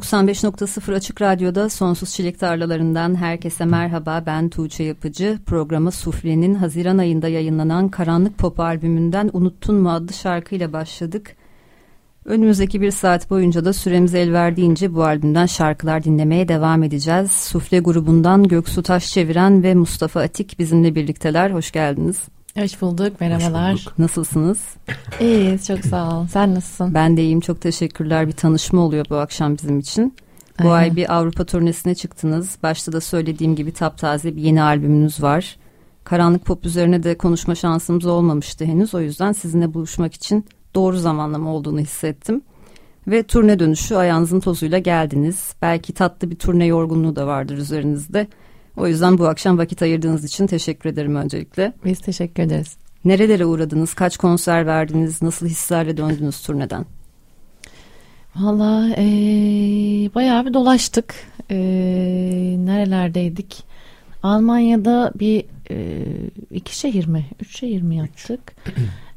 95.0 Açık Radyo'da Sonsuz Çilek Tarlalarından herkese merhaba. Ben Tuğçe Yapıcı. Programı Sufle'nin Haziran ayında yayınlanan Karanlık Pop albümünden Unuttun mu adlı şarkıyla başladık. Önümüzdeki bir saat boyunca da süremiz el verdiğince bu albümden şarkılar dinlemeye devam edeceğiz. Sufle grubundan Göksu Taş Çeviren ve Mustafa Atik bizimle birlikteler. Hoş geldiniz. Hoş bulduk, merhabalar. Hoş bulduk. Nasılsınız? İyiyiz, çok sağ ol. Sen nasılsın? Ben de iyiyim, çok teşekkürler. Bir tanışma oluyor bu akşam bizim için. Bu Aynen. ay bir Avrupa turnesine çıktınız. Başta da söylediğim gibi taptaze bir yeni albümünüz var. Karanlık pop üzerine de konuşma şansımız olmamıştı henüz. O yüzden sizinle buluşmak için doğru zamanlama olduğunu hissettim. Ve turne dönüşü ayağınızın tozuyla geldiniz. Belki tatlı bir turne yorgunluğu da vardır üzerinizde. O yüzden bu akşam vakit ayırdığınız için teşekkür ederim öncelikle. Biz teşekkür ederiz. Nerelere uğradınız? Kaç konser verdiniz? Nasıl hislerle döndünüz turneden? Valla e, bayağı bir dolaştık. E, nerelerdeydik? Almanya'da bir e, iki şehir mi? Üç şehir mi yaptık?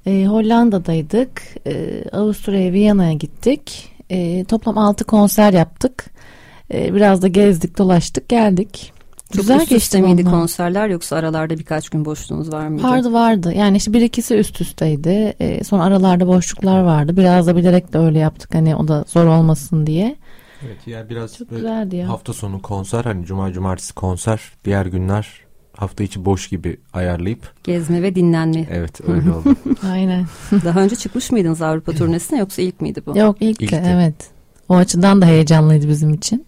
e, Hollanda'daydık. E, Avusturya'ya, Viyana'ya gittik. E, toplam altı konser yaptık. E, biraz da gezdik, dolaştık, geldik. Çok Güzel üste miydi ondan. konserler yoksa aralarda birkaç gün boşluğunuz var mıydı? Vardı vardı. Yani işte bir ikisi üst üsteydi. E, sonra aralarda boşluklar vardı. Biraz da bilerek de öyle yaptık hani o da zor olmasın diye. Evet yani biraz Çok güzeldi ya. hafta sonu konser hani cuma cumartesi konser diğer günler hafta içi boş gibi ayarlayıp. Gezme ve dinlenme. Evet öyle oldu. Aynen. Daha önce çıkmış mıydınız Avrupa turnesine yoksa ilk miydi bu? Yok ilkti. evet. O açıdan da heyecanlıydı bizim için.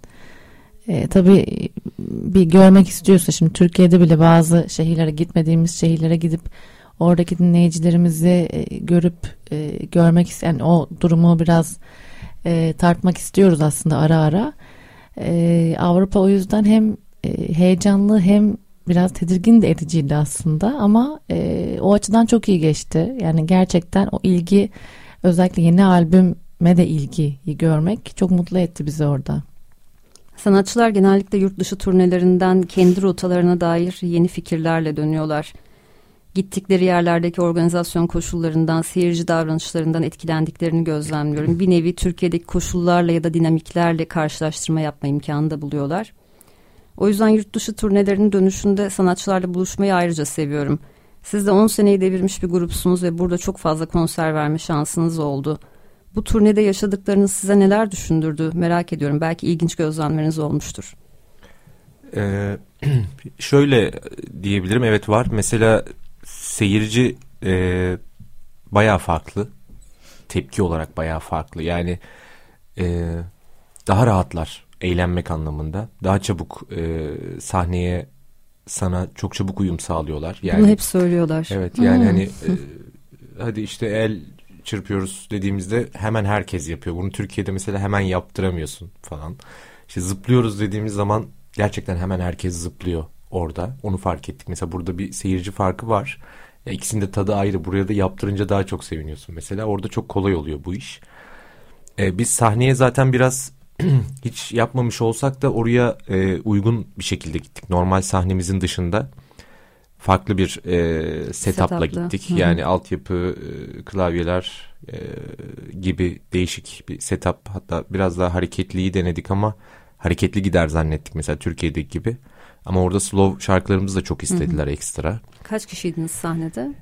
E, tabii bir görmek istiyorsa şimdi Türkiye'de bile bazı şehirlere gitmediğimiz şehirlere gidip oradaki dinleyicilerimizi e, görüp e, görmek isteyen o durumu biraz e, tartmak istiyoruz aslında ara ara. E, Avrupa o yüzden hem e, heyecanlı hem biraz tedirgin de ediciydi aslında ama e, o açıdan çok iyi geçti. Yani gerçekten o ilgi özellikle yeni albüme de ilgiyi görmek çok mutlu etti bizi orada. Sanatçılar genellikle yurt dışı turnelerinden kendi rotalarına dair yeni fikirlerle dönüyorlar. Gittikleri yerlerdeki organizasyon koşullarından, seyirci davranışlarından etkilendiklerini gözlemliyorum. Bir nevi Türkiye'deki koşullarla ya da dinamiklerle karşılaştırma yapma imkanı da buluyorlar. O yüzden yurt dışı turnelerinin dönüşünde sanatçılarla buluşmayı ayrıca seviyorum. Siz de 10 seneyi devirmiş bir grupsunuz ve burada çok fazla konser verme şansınız oldu. Bu turnede yaşadıklarınız size neler düşündürdü merak ediyorum. Belki ilginç gözlemleriniz olmuştur. Ee, şöyle diyebilirim evet var. Mesela seyirci e, bayağı farklı. Tepki olarak bayağı farklı. Yani e, daha rahatlar eğlenmek anlamında. Daha çabuk e, sahneye sana çok çabuk uyum sağlıyorlar. Yani, Bunu hep söylüyorlar. Evet yani hmm. hani e, hadi işte el çırpıyoruz dediğimizde hemen herkes yapıyor. Bunu Türkiye'de mesela hemen yaptıramıyorsun falan. İşte zıplıyoruz dediğimiz zaman gerçekten hemen herkes zıplıyor orada. Onu fark ettik. Mesela burada bir seyirci farkı var. Ya ikisinin de tadı ayrı. Buraya da yaptırınca daha çok seviniyorsun mesela. Orada çok kolay oluyor bu iş. Ee, biz sahneye zaten biraz hiç yapmamış olsak da oraya e, uygun bir şekilde gittik. Normal sahnemizin dışında farklı bir e, setupla Setuplı. gittik. Hı. Yani altyapı, e, klavyeler e, gibi değişik bir setup. Hatta biraz daha hareketliyi denedik ama hareketli gider zannettik mesela Türkiye'deki gibi. Ama orada slow şarkılarımızı da çok istediler hı hı. ekstra. Kaç kişiydiniz sahnede?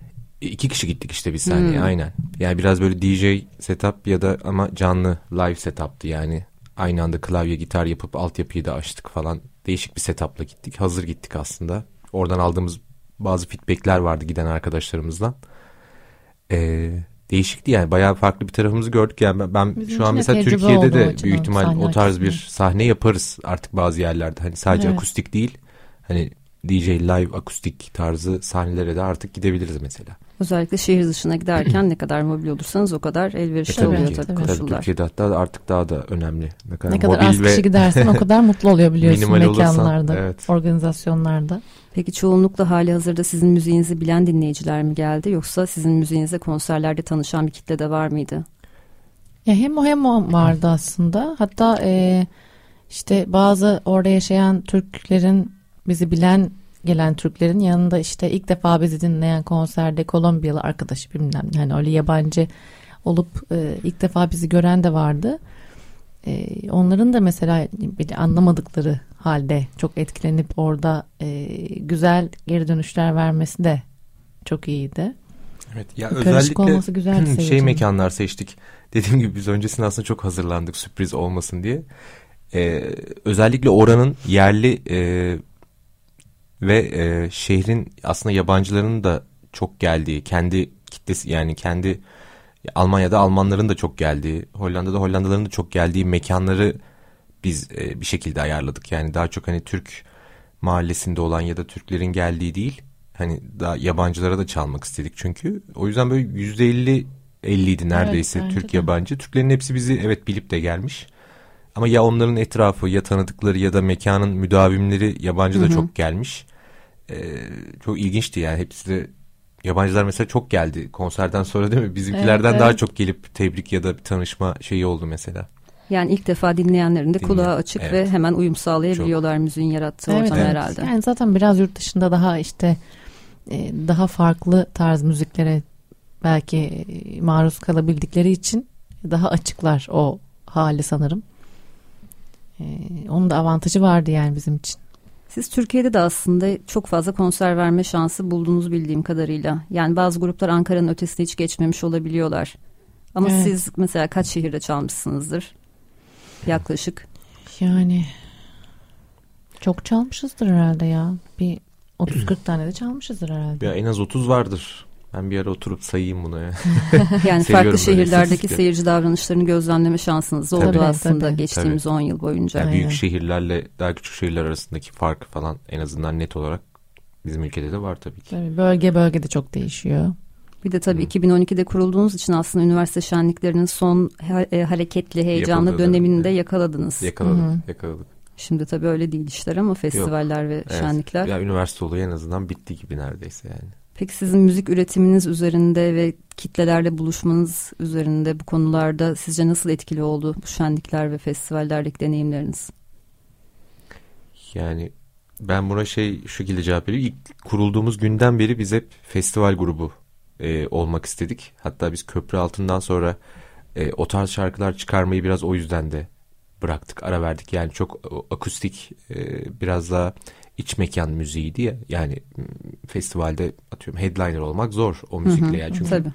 İki kişi gittik işte bir saniye hmm. aynen. Yani biraz böyle DJ setup ya da ama canlı live setup'tı yani. Aynı anda klavye gitar yapıp altyapıyı da açtık falan. Değişik bir setup'la gittik. Hazır gittik aslında. Oradan aldığımız bazı feedbackler vardı giden arkadaşlarımızdan. Ee, değişikti yani bayağı farklı bir tarafımızı gördük yani ben, ben şu an mesela Türkiye'de de büyük ihtimal o tarz bir sahne yaparız artık bazı yerlerde hani sadece evet. akustik değil hani DJ live akustik tarzı sahnelere de artık gidebiliriz mesela. Özellikle şehir dışına giderken ne kadar mobil olursanız o kadar elverişli e, oluyor tabii, tabii koşullar. Türkiye'de hatta artık daha da önemli. Ne kadar, ne kadar az kişi gidersen o kadar mutlu oluyor biliyorsun mekanlarda, olursan, evet. organizasyonlarda. Peki çoğunlukla hali hazırda sizin müziğinizi bilen dinleyiciler mi geldi yoksa sizin müziğinize konserlerde tanışan bir kitle de var mıydı? Ya hem o hem o vardı aslında. Hatta e, işte bazı orada yaşayan Türklerin bizi bilen gelen Türklerin yanında işte ilk defa bizi dinleyen konserde Kolombiyalı arkadaşı bilmem hani öyle yabancı olup e, ilk defa bizi gören de vardı. E, onların da mesela beni anlamadıkları halde çok etkilenip orada e, güzel geri dönüşler vermesi de çok iyiydi. Evet ya özellikle olması güzel şey mekanlar seçtik. Dediğim gibi biz öncesinde aslında çok hazırlandık sürpriz olmasın diye. Ee, özellikle oranın yerli e, ve e, şehrin aslında yabancılarının da çok geldiği, kendi kitlesi yani kendi Almanya'da Almanların da çok geldiği, Hollanda'da Hollandalıların da çok geldiği mekanları biz e, bir şekilde ayarladık. Yani daha çok hani Türk mahallesinde olan ya da Türklerin geldiği değil, hani daha yabancılara da çalmak istedik çünkü. O yüzden böyle yüzde elli 50'ydi neredeyse evet, Türk de. yabancı. Türklerin hepsi bizi evet bilip de gelmiş. Ama ya onların etrafı ya tanıdıkları ya da mekanın müdavimleri yabancı da Hı-hı. çok gelmiş e, çok ilginçti yani hepsi de yabancılar mesela çok geldi konserden sonra değil mi? Bizimkilerden evet, daha evet. çok gelip tebrik ya da bir tanışma şeyi oldu mesela. Yani ilk defa dinleyenlerin de Dinle. kulağı açık evet. ve hemen uyum sağlayabiliyorlar çok. müziğin yarattığı evet, ortam evet. herhalde. Yani zaten biraz yurt dışında daha işte e, daha farklı tarz müziklere belki e, maruz kalabildikleri için daha açıklar o hali sanırım. E, onun da avantajı vardı yani bizim için. Siz Türkiye'de de aslında çok fazla konser verme şansı buldunuz bildiğim kadarıyla. Yani bazı gruplar Ankara'nın ötesine hiç geçmemiş olabiliyorlar. Ama evet. siz mesela kaç şehirde çalmışsınızdır? Yaklaşık. Yani çok çalmışızdır herhalde ya. Bir 30-40 tane de çalmışızdır herhalde. Ya en az 30 vardır. Ben bir ara oturup sayayım bunu ya. yani farklı şehirlerdeki seyirci davranışlarını gözlemleme şansınız oldu tabii, aslında tabii. geçtiğimiz tabii. 10 yıl boyunca. Yani büyük şehirlerle daha küçük şehirler arasındaki fark falan en azından net olarak bizim ülkede de var tabii ki. Tabii, bölge bölge de çok değişiyor. Bir de tabii Hı. 2012'de kurulduğunuz için aslında üniversite şenliklerinin son e, hareketli, heyecanlı Yapıldı, dönemini de yakaladınız. Yakaladık, Hı. yakaladık. Şimdi tabii öyle değil işler ama festivaller Yok, ve evet. şenlikler. Ya üniversite olayı en azından bitti gibi neredeyse yani. Peki sizin müzik üretiminiz üzerinde ve kitlelerle buluşmanız üzerinde bu konularda sizce nasıl etkili oldu bu şenlikler ve festivallerdeki deneyimleriniz? Yani ben buna şey şu şekilde cevap veriyorum. İlk kurulduğumuz günden beri biz hep festival grubu e, olmak istedik. Hatta biz köprü altından sonra e, o tarz şarkılar çıkarmayı biraz o yüzden de bıraktık, ara verdik. Yani çok akustik, e, biraz daha iç mekan müziğiydi ya. Yani festivalde atıyorum headliner olmak zor o müzikle hı hı, yani çünkü. Tabii.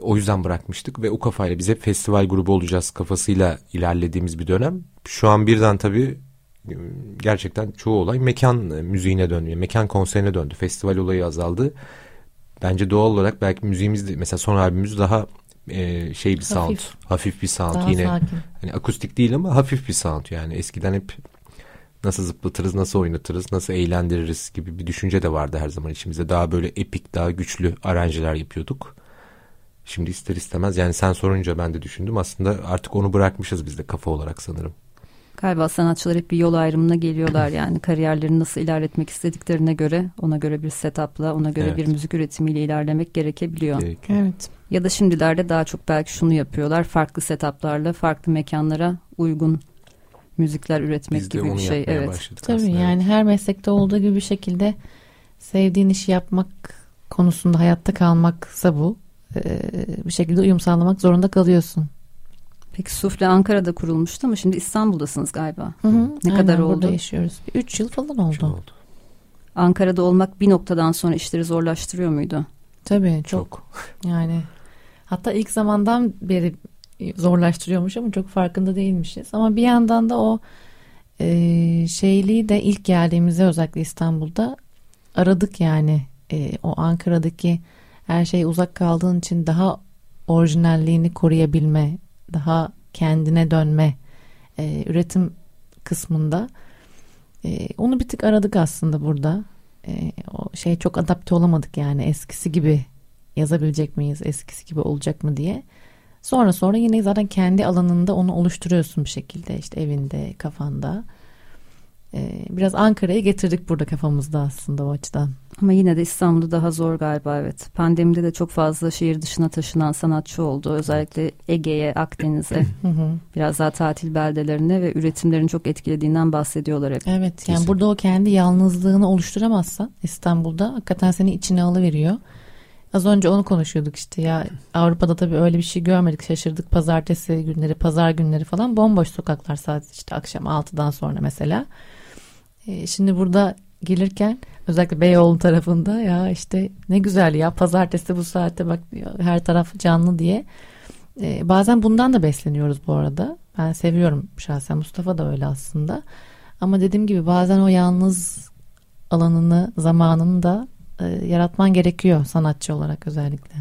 O yüzden bırakmıştık ve o kafayla biz hep festival grubu olacağız kafasıyla ilerlediğimiz bir dönem. Şu an birden tabii gerçekten çoğu olay mekan müziğine döndü. Mekan konserine döndü. Festival olayı azaldı. Bence doğal olarak belki müziğimiz de mesela son albümümüz daha e, şey bir sound. Hafif, hafif bir sound daha yine. Sakin. Hani akustik değil ama hafif bir sound yani. Eskiden hep nasıl zıplatırız, nasıl oynatırız, nasıl eğlendiririz gibi bir düşünce de vardı her zaman içimizde. Daha böyle epik, daha güçlü aranjeler yapıyorduk. Şimdi ister istemez yani sen sorunca ben de düşündüm. Aslında artık onu bırakmışız biz de kafa olarak sanırım. Galiba sanatçılar hep bir yol ayrımına geliyorlar yani kariyerlerini nasıl ilerletmek istediklerine göre ona göre bir setupla ona göre evet. bir müzik üretimiyle ilerlemek gerekebiliyor. Gerekiyor. Evet. Ya da şimdilerde daha çok belki şunu yapıyorlar farklı setuplarla farklı mekanlara uygun müzikler üretmek Biz gibi bir şey. Evet. Tabii aslında, yani evet. her meslekte olduğu gibi bir şekilde sevdiğin işi yapmak konusunda hayatta kalmaksa bu. Ee, bir şekilde uyum sağlamak zorunda kalıyorsun. Peki Sufle Ankara'da kurulmuştu ama şimdi İstanbul'dasınız galiba. Hı hı, ne kadar oldu? Burada yaşıyoruz. Üç yıl falan oldu. Çok oldu. Ankara'da olmak bir noktadan sonra işleri zorlaştırıyor muydu? Tabii çok. çok. Yani hatta ilk zamandan beri zorlaştırıyormuş ama çok farkında değilmişiz. Ama bir yandan da o e, şeyliği de ilk geldiğimizde özellikle İstanbul'da aradık yani. E, o Ankara'daki her şey uzak kaldığın için daha orijinalliğini koruyabilme, daha kendine dönme e, üretim kısmında e, onu bir tık aradık aslında burada. E, o şey çok adapte olamadık yani eskisi gibi yazabilecek miyiz, eskisi gibi olacak mı diye. Sonra sonra yine zaten kendi alanında onu oluşturuyorsun bir şekilde işte evinde, kafanda. Ee, biraz Ankara'ya getirdik burada kafamızda aslında o açıdan. Ama yine de İstanbul'da daha zor galiba evet. Pandemide de çok fazla şehir dışına taşınan sanatçı oldu. Özellikle Ege'ye, Akdeniz'e, biraz daha tatil beldelerine ve üretimlerin çok etkilediğinden bahsediyorlar hep. Evet yani Kesin. burada o kendi yalnızlığını oluşturamazsan İstanbul'da hakikaten seni içine alıveriyor. Az önce onu konuşuyorduk işte ya Avrupa'da tabii öyle bir şey görmedik şaşırdık pazartesi günleri pazar günleri falan bomboş sokaklar sadece işte akşam 6'dan sonra mesela. E, şimdi burada gelirken özellikle Beyoğlu tarafında ya işte ne güzel ya pazartesi bu saatte bak her taraf canlı diye. E, bazen bundan da besleniyoruz bu arada. Ben seviyorum şahsen Mustafa da öyle aslında. Ama dediğim gibi bazen o yalnız alanını zamanını da e, yaratman gerekiyor sanatçı olarak özellikle.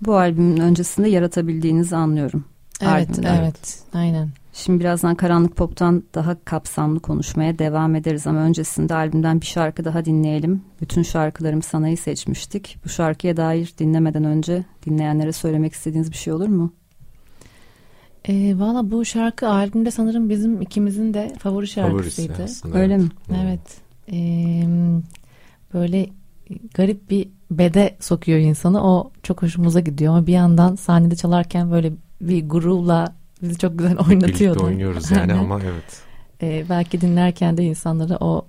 Bu albümün öncesinde yaratabildiğinizi anlıyorum. Evet, Albümden. evet, aynen. Şimdi birazdan Karanlık Pop'tan daha kapsamlı konuşmaya devam ederiz ama öncesinde albümden bir şarkı daha dinleyelim. Bütün şarkılarım sanayı seçmiştik. Bu şarkıya dair dinlemeden önce dinleyenlere söylemek istediğiniz bir şey olur mu? E, Valla bu şarkı albümde sanırım bizim ikimizin de favori şarkısıydı. Favorisi Öyle evet. mi? Evet. E, böyle garip bir bede sokuyor insanı. O çok hoşumuza gidiyor ama bir yandan sahnede çalarken böyle bir gururla bizi çok güzel oynatıyordu. Birlikte oynuyoruz yani ama evet. Ee, belki dinlerken de insanlara o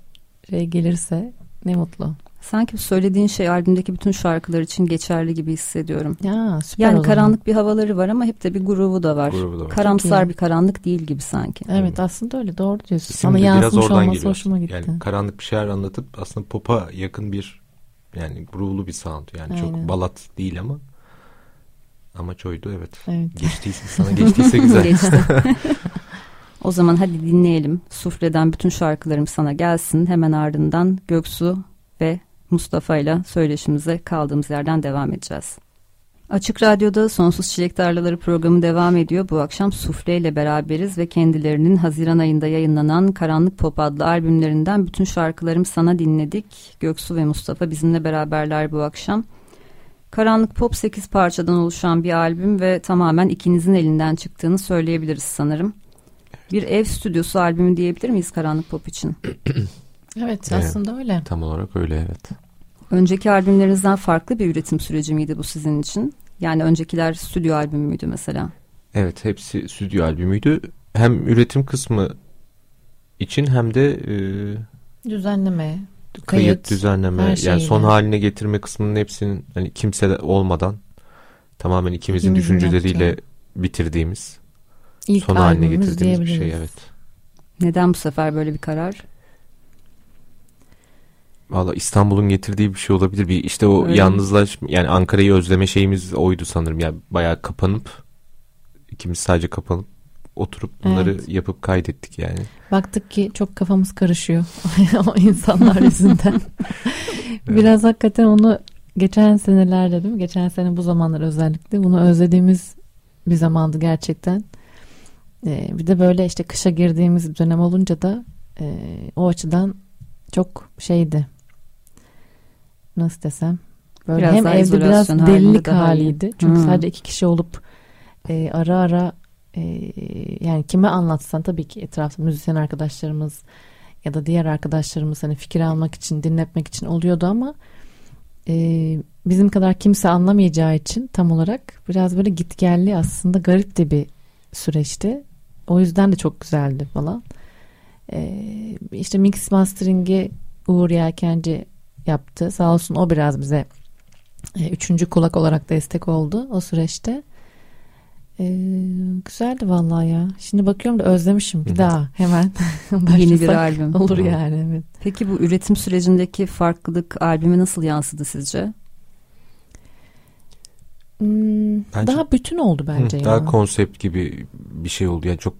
şey gelirse ne mutlu. Sanki söylediğin şey albümdeki bütün şarkılar için geçerli gibi hissediyorum. Ya, süper yani karanlık bir havaları var ama hep de bir grubu da var. Grubu da var. Karamsar bir karanlık değil gibi sanki. Evet aslında öyle doğru diyorsun. Sana yansımış olması geliyor. hoşuma gitti. Yani karanlık bir şeyler anlatıp aslında popa yakın bir yani grubulu bir sound yani Aynen. çok balat değil ama amaç oydu evet. evet. Geçtiyse sana geçtiyse güzel. Geçti. o zaman hadi dinleyelim. Sufle'den bütün şarkılarım sana gelsin. Hemen ardından Göksu ve Mustafa ile söyleşimize kaldığımız yerden devam edeceğiz. Açık Radyo'da Sonsuz Çilek Tarlaları programı devam ediyor. Bu akşam Sufle ile beraberiz ve kendilerinin Haziran ayında yayınlanan Karanlık Pop adlı albümlerinden bütün şarkılarım sana dinledik. Göksu ve Mustafa bizimle beraberler bu akşam. Karanlık Pop 8 parçadan oluşan bir albüm ve tamamen ikinizin elinden çıktığını söyleyebiliriz sanırım. Bir ev stüdyosu albümü diyebilir miyiz Karanlık Pop için? evet aslında evet, öyle. Tam olarak öyle evet. Önceki albümlerinizden farklı bir üretim süreci miydi bu sizin için? Yani öncekiler stüdyo albümü müydü mesela? Evet hepsi stüdyo albümüydü. Hem üretim kısmı için hem de e, düzenleme, kayıt, kayıt düzenleme yani son haline getirme kısmının hepsinin hani kimse olmadan tamamen ikimizin İkimizin düşünceleriyle yaptı. bitirdiğimiz İlk son haline getirdiğimiz bir şey evet. Neden bu sefer böyle bir karar? Valla İstanbul'un getirdiği bir şey olabilir. Bir işte o Öyle yalnızlaş yani Ankara'yı özleme şeyimiz oydu sanırım. Yani bayağı kapanıp ikimiz sadece kapanıp oturup bunları evet. yapıp kaydettik yani. Baktık ki çok kafamız karışıyor o insanlar yüzünden. Biraz evet. hakikaten onu geçen senelerde değil mi? Geçen sene bu zamanlar özellikle bunu özlediğimiz bir zamandı gerçekten. Ee, bir de böyle işte kışa girdiğimiz dönem olunca da e, o açıdan çok şeydi nasıl desem böyle biraz hem evde biraz delilik haliydi. Çünkü hmm. sadece iki kişi olup e, ara ara e, yani kime anlatsan tabii ki etrafta müzisyen arkadaşlarımız ya da diğer arkadaşlarımız hani fikir almak için dinletmek için oluyordu ama e, bizim kadar kimse anlamayacağı için tam olarak biraz böyle gitgelli aslında garip de bir süreçti. O yüzden de çok güzeldi falan. E, işte mix mastering'i Uğur Yelkenci yaptı. Sağ olsun o biraz bize e, üçüncü kulak olarak destek oldu o süreçte. Ee, güzeldi vallahi ya. Şimdi bakıyorum da özlemişim bir daha hemen. Yeni bir albüm. Olur yani evet. Peki bu üretim sürecindeki farklılık albüme nasıl yansıdı sizce? Hmm, bence, daha bütün oldu bence. Hı, daha konsept gibi bir şey oldu. Yani çok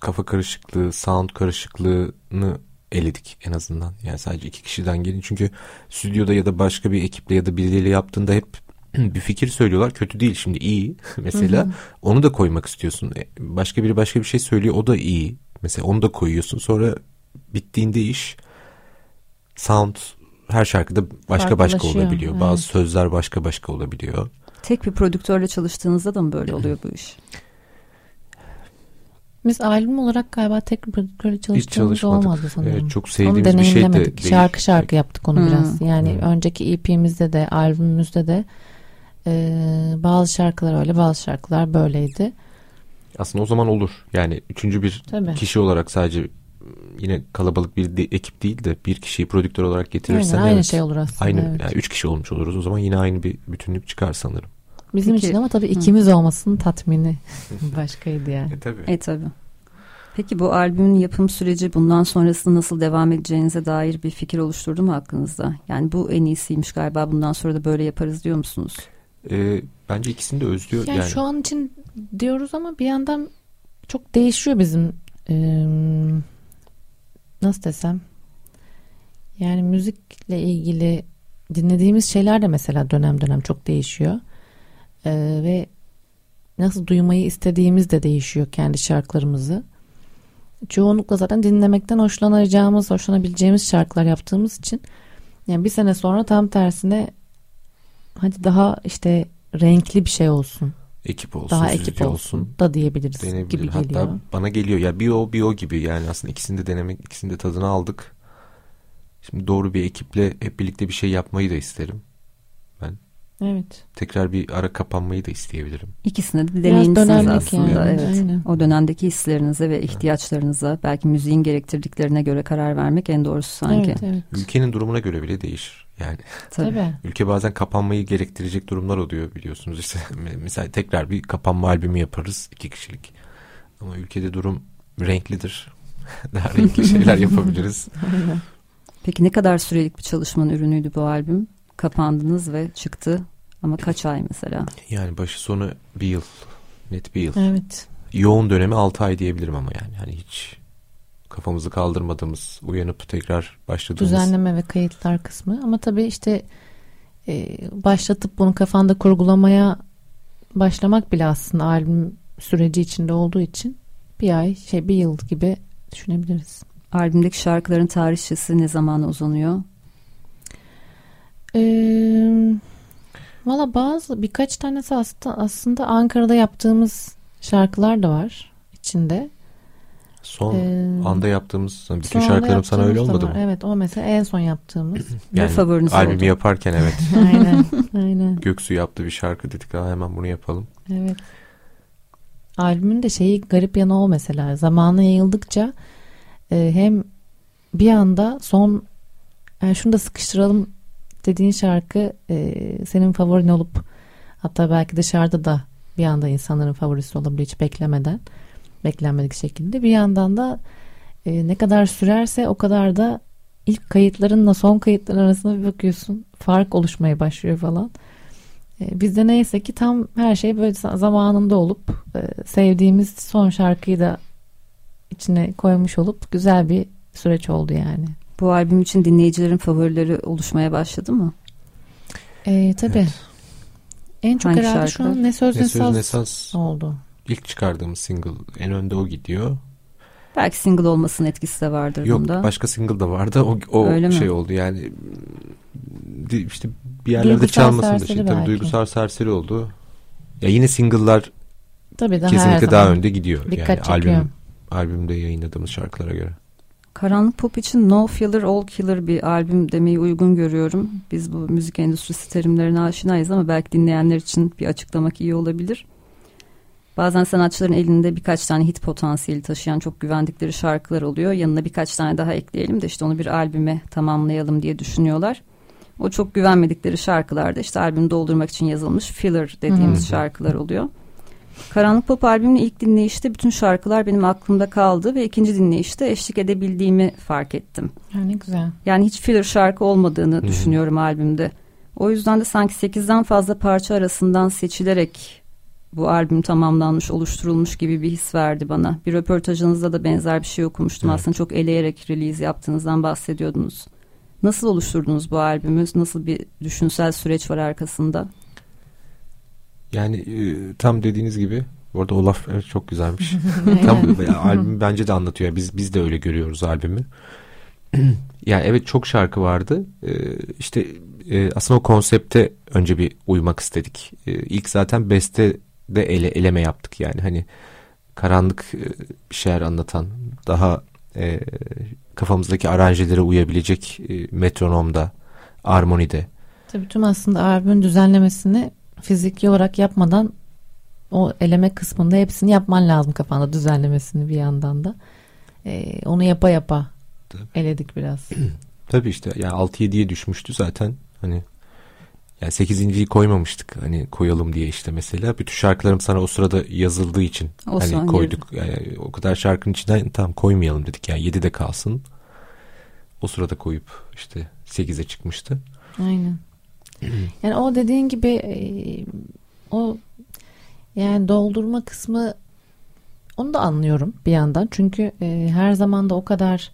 kafa karışıklığı, sound karışıklığını eledik en azından. Yani sadece iki kişiden gelin. Çünkü stüdyoda ya da başka bir ekiple ya da birileriyle yaptığında hep bir fikir söylüyorlar. Kötü değil şimdi iyi. Mesela hı hı. onu da koymak istiyorsun. E, başka biri başka bir şey söylüyor o da iyi. Mesela onu da koyuyorsun. Sonra bittiğinde iş sound her şarkıda başka başka olabiliyor. Evet. bazı sözler başka başka olabiliyor. Tek bir prodüktörle çalıştığınızda da mı böyle oluyor bu iş biz albüm olarak galiba tek prodüktörle çalıştığımız olmadı sanırım. Evet, çok sevdiğimiz bir şey de değil. Şarkı şarkı yaptık onu hmm. biraz. Yani hmm. önceki EP'mizde de albümümüzde de e, bazı şarkılar öyle bazı şarkılar böyleydi. Aslında o zaman olur. Yani üçüncü bir Tabii. kişi olarak sadece yine kalabalık bir de, ekip değil de bir kişiyi prodüktör olarak getirirsen Aynen, aynı evet, şey olur aslında. Aynı evet. yani üç kişi olmuş oluruz. O zaman yine aynı bir bütünlük çıkar sanırım. Bizim Peki. için ama tabii ikimiz Hı. olmasının tatmini başkaydı yani. E tabii. E tabii. Peki bu albümün yapım süreci bundan sonrasında nasıl devam edeceğinize dair bir fikir oluşturdu mu aklınızda? Yani bu en iyisiymiş galiba bundan sonra da böyle yaparız diyor musunuz? E, bence ikisini de özlüyor. Yani, yani şu an için diyoruz ama bir yandan çok değişiyor bizim e, nasıl desem yani müzikle ilgili dinlediğimiz şeyler de mesela dönem dönem çok değişiyor. E, ve nasıl duymayı istediğimiz de değişiyor kendi şarkılarımızı. Çoğunlukla zaten dinlemekten hoşlanacağımız, hoşlanabileceğimiz şarkılar yaptığımız için yani bir sene sonra tam tersine hadi daha işte renkli bir şey olsun. Ekip olsun, daha ekip olsun, olsun da diyebiliriz Denebilir. gibi Hatta geliyor. bana geliyor ya bir o bir o gibi yani aslında ikisini de denemek, ikisini de tadını aldık. Şimdi doğru bir ekiple hep birlikte bir şey yapmayı da isterim. Evet. Tekrar bir ara kapanmayı da isteyebilirim. İkisine de deneyimsiniz aslında. Yani. Evet. Aynen. O dönemdeki hislerinize ve ihtiyaçlarınıza belki müziğin gerektirdiklerine göre karar vermek en doğrusu sanki. Evet, evet. Ülkenin durumuna göre bile değişir. Yani Tabii. ülke bazen kapanmayı gerektirecek durumlar oluyor biliyorsunuz. İşte mesela tekrar bir kapanma albümü yaparız iki kişilik. Ama ülkede durum renklidir. Daha renkli şeyler yapabiliriz. Peki ne kadar sürelik bir çalışmanın ürünüydü bu albüm? Kapandınız ve çıktı ama kaç ay mesela? Yani başı sonu bir yıl. Net bir yıl. Evet. Yoğun dönemi 6 ay diyebilirim ama yani. Hani hiç kafamızı kaldırmadığımız, uyanıp tekrar başladığımız. Düzenleme ve kayıtlar kısmı. Ama tabii işte e, başlatıp bunu kafanda kurgulamaya başlamak bile aslında albüm süreci içinde olduğu için bir ay, şey bir yıl gibi düşünebiliriz. Albümdeki şarkıların tarihçesi ne zamana uzanıyor? Ee, Valla bazı birkaç tanesi aslında, aslında Ankara'da yaptığımız şarkılar da var içinde. Son ee, anda yaptığımız bütün şarkılarım sana öyle olmadı mı? Evet o mesela en son yaptığımız. yani favoriniz albümü oldu. yaparken evet. aynen aynen. Göksu yaptı bir şarkı dedik ha hemen bunu yapalım. Evet. Albümün de şeyi garip yanı o mesela. Zamanı yayıldıkça e, hem bir anda son yani şunu da sıkıştıralım dediğin şarkı e, senin favorin olup hatta belki dışarıda da bir anda insanların favorisi olabilir hiç beklemeden beklenmedik şekilde bir yandan da e, ne kadar sürerse o kadar da ilk kayıtlarınla son kayıtların arasında bir bakıyorsun fark oluşmaya başlıyor falan. E, bizde neyse ki tam her şey böyle zamanında olup e, sevdiğimiz son şarkıyı da içine koymuş olup güzel bir süreç oldu yani. Bu albüm için dinleyicilerin favorileri oluşmaya başladı mı? Ee, tabii. Evet. En çok Hangi herhalde şarkılar? şu an Ne Söz Ne, ne Söz, ne Saz oldu. İlk çıkardığımız single en önde o gidiyor. Belki single olmasının etkisi de vardır Yok, bunda. Yok başka single da vardı. O, o Öyle şey mi? oldu yani işte bir yerlerde duygusal çalmasın da şey. Tabii duygusal serseri oldu. Ya yine single'lar Tabii daha kesinlikle daha önde gidiyor. Dikkat yani çekiyor. albüm albümde yayınladığımız şarkılara göre. Karanlık Pop için No Filler All Killer bir albüm demeyi uygun görüyorum. Biz bu müzik endüstrisi terimlerine aşinayız ama belki dinleyenler için bir açıklamak iyi olabilir. Bazen sanatçıların elinde birkaç tane hit potansiyeli taşıyan çok güvendikleri şarkılar oluyor. Yanına birkaç tane daha ekleyelim de işte onu bir albüme tamamlayalım diye düşünüyorlar. O çok güvenmedikleri şarkılarda işte albüm doldurmak için yazılmış filler dediğimiz hmm. şarkılar oluyor. Karanlık Pop albümünün ilk dinleyişte bütün şarkılar benim aklımda kaldı ve ikinci dinleyişte eşlik edebildiğimi fark ettim. Ya ne güzel. Yani hiç filler şarkı olmadığını Hı-hı. düşünüyorum albümde. O yüzden de sanki sekizden fazla parça arasından seçilerek bu albüm tamamlanmış, oluşturulmuş gibi bir his verdi bana. Bir röportajınızda da benzer bir şey okumuştum. Evet. Aslında çok eleyerek release yaptığınızdan bahsediyordunuz. Nasıl oluşturdunuz bu albümü? Nasıl bir düşünsel süreç var arkasında? Yani e, tam dediğiniz gibi orada Olaf evet, çok güzelmiş. tam albüm bence de anlatıyor. Biz biz de öyle görüyoruz albümü. yani evet çok şarkı vardı. Ee, işte e, aslında o konsepte önce bir uymak istedik. Ee, ilk zaten beste de ele, eleme yaptık yani hani karanlık e, bir şeyler anlatan daha e, kafamızdaki aranjelere uyabilecek e, metronomda, armonide. Tabii tüm aslında albümün düzenlemesini fiziki olarak yapmadan o eleme kısmında hepsini yapman lazım kafanda düzenlemesini bir yandan da. Ee, onu yapa yapa Tabii. eledik biraz. Tabii işte yani 6-7'ye düşmüştü zaten. Hani yani 8.yi koymamıştık hani koyalım diye işte mesela. Bütün şarkılarım sana o sırada yazıldığı için o hani koyduk. Girdi. Yani o kadar şarkının içinden tam koymayalım dedik. Yani 7'de kalsın. O sırada koyup işte 8'e çıkmıştı. Aynen. yani o dediğin gibi e, o yani doldurma kısmı onu da anlıyorum bir yandan. Çünkü e, her zaman da o kadar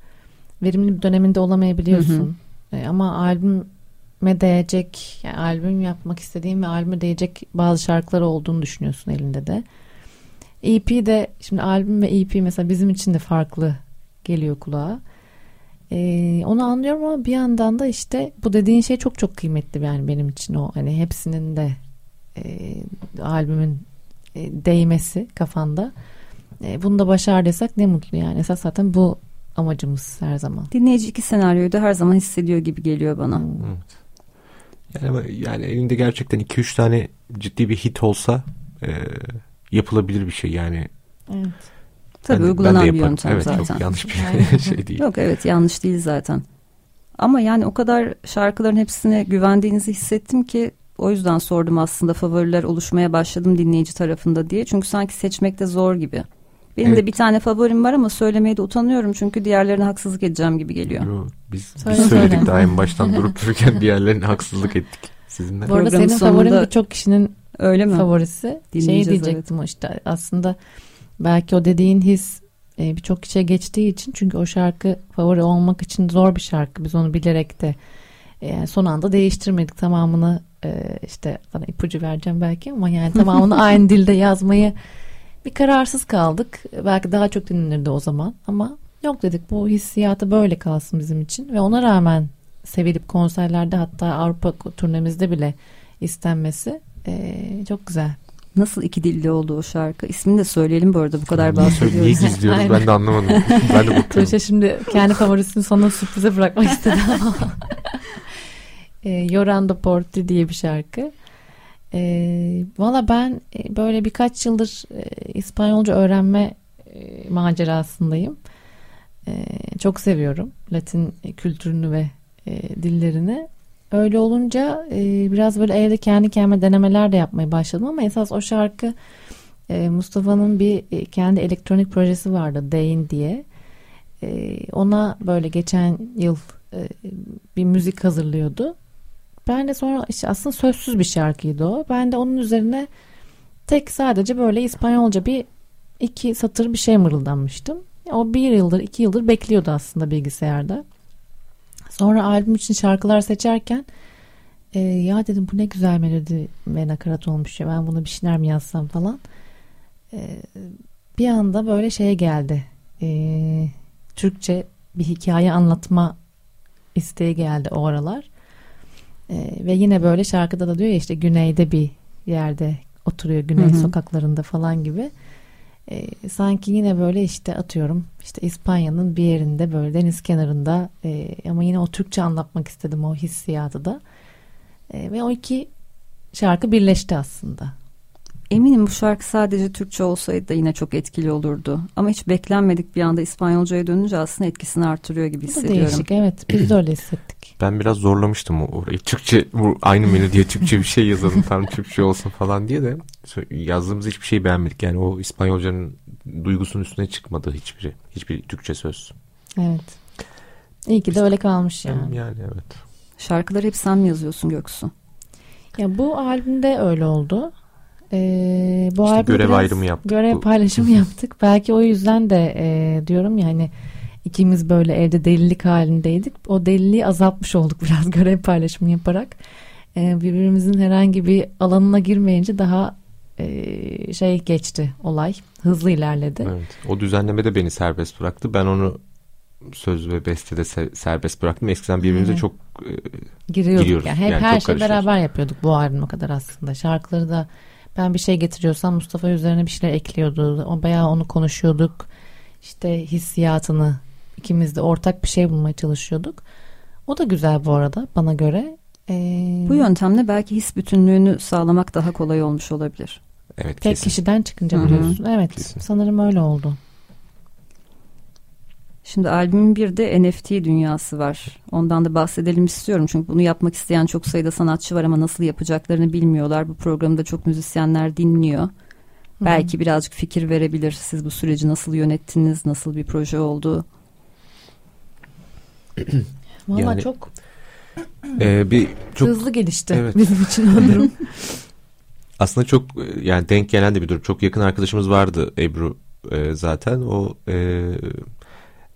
verimli bir döneminde olamayabiliyorsun. Hı hı. E, ama albüme değecek, yani albüm yapmak istediğin ve albüme değecek bazı şarkılar olduğunu düşünüyorsun elinde de. EP de şimdi albüm ve EP mesela bizim için de farklı geliyor kulağa. Ee, onu anlıyorum ama bir yandan da işte bu dediğin şey çok çok kıymetli yani benim için o hani hepsinin de e, albümün e, değmesi kafanda. E, bunu da başardıysak ne mutlu yani. Esas zaten bu amacımız her zaman. Dinleyici iki senaryoyu da her zaman hissediyor gibi geliyor bana. Hmm. Evet. Yani, yani elinde gerçekten 2-3 tane ciddi bir hit olsa e, yapılabilir bir şey yani. Evet. Tabii ben, uygulanan ben bir yöntem evet, zaten. Çok yanlış bir şey değil. Yok evet yanlış değil zaten. Ama yani o kadar şarkıların hepsine güvendiğinizi hissettim ki o yüzden sordum aslında favoriler oluşmaya başladım dinleyici tarafında diye. Çünkü sanki seçmek de zor gibi. Benim evet. de bir tane favorim var ama söylemeye de utanıyorum çünkü diğerlerine haksızlık edeceğim gibi geliyor. Yo, biz, söyle, biz söyledik söyle. daha en baştan durup dururken diğerlerine haksızlık ettik sizinle. Bu arada senin favorin birçok kişinin öyle mi? favorisi. Şey diyecektim evet. işte aslında belki o dediğin his e, birçok kişiye geçtiği için çünkü o şarkı favori olmak için zor bir şarkı. Biz onu bilerek de e, son anda değiştirmedik tamamını e, işte sana ipucu vereceğim belki ama yani tamamını aynı dilde yazmayı bir kararsız kaldık. Belki daha çok dinlenirdi o zaman ama yok dedik bu hissiyatı böyle kalsın bizim için ve ona rağmen sevilip konserlerde hatta Avrupa turnemizde bile istenmesi e, çok güzel. Nasıl iki dilli oldu o şarkı? İsmini de söyleyelim bu arada bu kadar bahsediyoruz. Niye gizliyoruz ben de anlamadım. ben de bakıyorum. Tuğçe şimdi kendi favorisini sana sürprize bırakmak istedi ama. e, Yorando Porti diye bir şarkı. E, Valla ben e, böyle birkaç yıldır e, İspanyolca öğrenme e, macerasındayım. E, çok seviyorum Latin kültürünü ve e, dillerini. Öyle olunca e, biraz böyle evde kendi kendime denemeler de yapmaya başladım ama esas o şarkı e, Mustafa'nın bir e, kendi elektronik projesi vardı Dane diye. E, ona böyle geçen yıl e, bir müzik hazırlıyordu. Ben de sonra işte aslında sözsüz bir şarkıydı o. Ben de onun üzerine tek sadece böyle İspanyolca bir iki satır bir şey mırıldanmıştım. O bir yıldır iki yıldır bekliyordu aslında bilgisayarda. Sonra albüm için şarkılar seçerken e, ya dedim bu ne güzel melodi ve nakarat olmuş ya ben buna bir şeyler mi yazsam falan. E, bir anda böyle şeye geldi. E, Türkçe bir hikaye anlatma isteği geldi o aralar. E, ve yine böyle şarkıda da diyor ya işte güneyde bir yerde oturuyor güney hı hı. sokaklarında falan gibi. E, sanki yine böyle işte atıyorum işte İspanya'nın bir yerinde böyle deniz kenarında e, ama yine o Türkçe anlatmak istedim o hissiyatı da. E, ve o iki şarkı birleşti aslında. Eminim bu şarkı sadece Türkçe olsaydı da yine çok etkili olurdu. Ama hiç beklenmedik bir anda İspanyolcaya dönünce aslında etkisini artırıyor gibi hissediyorum. Bu değişik evet biz de öyle hissettik. Ben biraz zorlamıştım orayı. Türkçe aynı melodiye Türkçe bir şey yazalım tam Türkçe olsun falan diye de yazdığımız hiçbir şey beğenmedik. Yani o İspanyolcanın duygusunun üstüne çıkmadı hiçbiri. Hiçbir Türkçe söz. Evet. İyi ki de öyle kalmış yani. Yani evet. Şarkıları hep sen mi yazıyorsun Göksu? Ya bu albümde öyle oldu. Ee, bu işte görev ayrımı yaptık. Görev bu. paylaşımı yaptık. Belki o yüzden de e, diyorum yani ya, ikimiz böyle evde delilik halindeydik. O deliliği azaltmış olduk biraz görev paylaşımı yaparak. E, birbirimizin herhangi bir alanına girmeyince daha e, şey geçti olay. Hızlı ilerledi. Evet. O düzenleme de beni serbest bıraktı. Ben onu söz ve bestede se- serbest bıraktım. Eskiden birbirimize Evet. çok e, Giriyorduk Giriyoruz. yani. Hep Yani her şey karışıyoruz. beraber yapıyorduk bu albüm o kadar aslında. Şarkıları da ben bir şey getiriyorsam Mustafa üzerine bir şeyler ekliyordu. O bayağı onu konuşuyorduk. İşte hissiyatını ikimiz de ortak bir şey bulmaya çalışıyorduk. O da güzel bu arada bana göre. Ee, Bu yöntemle belki his bütünlüğünü sağlamak daha kolay olmuş olabilir. evet tek kesin. kişiden çıkınca biliyorsun. Evet Kesin. sanırım öyle oldu. Şimdi albümün bir de NFT dünyası var. Ondan da bahsedelim istiyorum. Çünkü bunu yapmak isteyen çok sayıda sanatçı var ama nasıl yapacaklarını bilmiyorlar. Bu programı da çok müzisyenler dinliyor. Belki birazcık fikir verebilir. Siz bu süreci nasıl yönettiniz? Nasıl bir proje oldu? Valla Yani- çok, E, bir çok hızlı gelişti Evet. bizim için o durum. aslında çok e, yani denk gelen de bir durum. Çok yakın arkadaşımız vardı Ebru e, zaten. O e,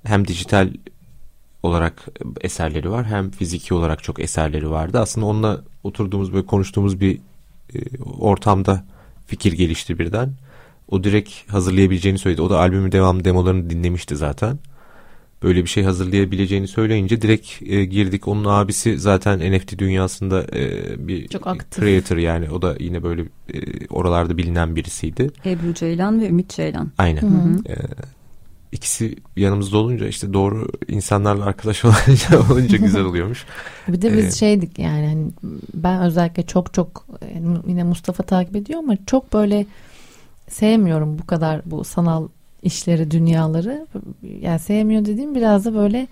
hem dijital olarak eserleri var hem fiziki olarak çok eserleri vardı. Aslında onunla oturduğumuz böyle konuştuğumuz bir e, ortamda fikir gelişti birden. O direkt hazırlayabileceğini söyledi. O da albümün devam demolarını dinlemişti zaten. Böyle bir şey hazırlayabileceğini söyleyince direkt e, girdik. Onun abisi zaten NFT dünyasında e, bir Çok aktif. creator yani. O da yine böyle e, oralarda bilinen birisiydi. Ebru Ceylan ve Ümit Ceylan. Aynen. Hı hı. E, ikisi yanımızda olunca işte doğru insanlarla arkadaş olunca, olunca güzel oluyormuş. Bir de biz Evet. şeydik yani hani ben özellikle çok çok yine Mustafa takip ediyor ama çok böyle sevmiyorum bu kadar bu sanal işleri dünyaları yani sevmiyor dediğim biraz da böyle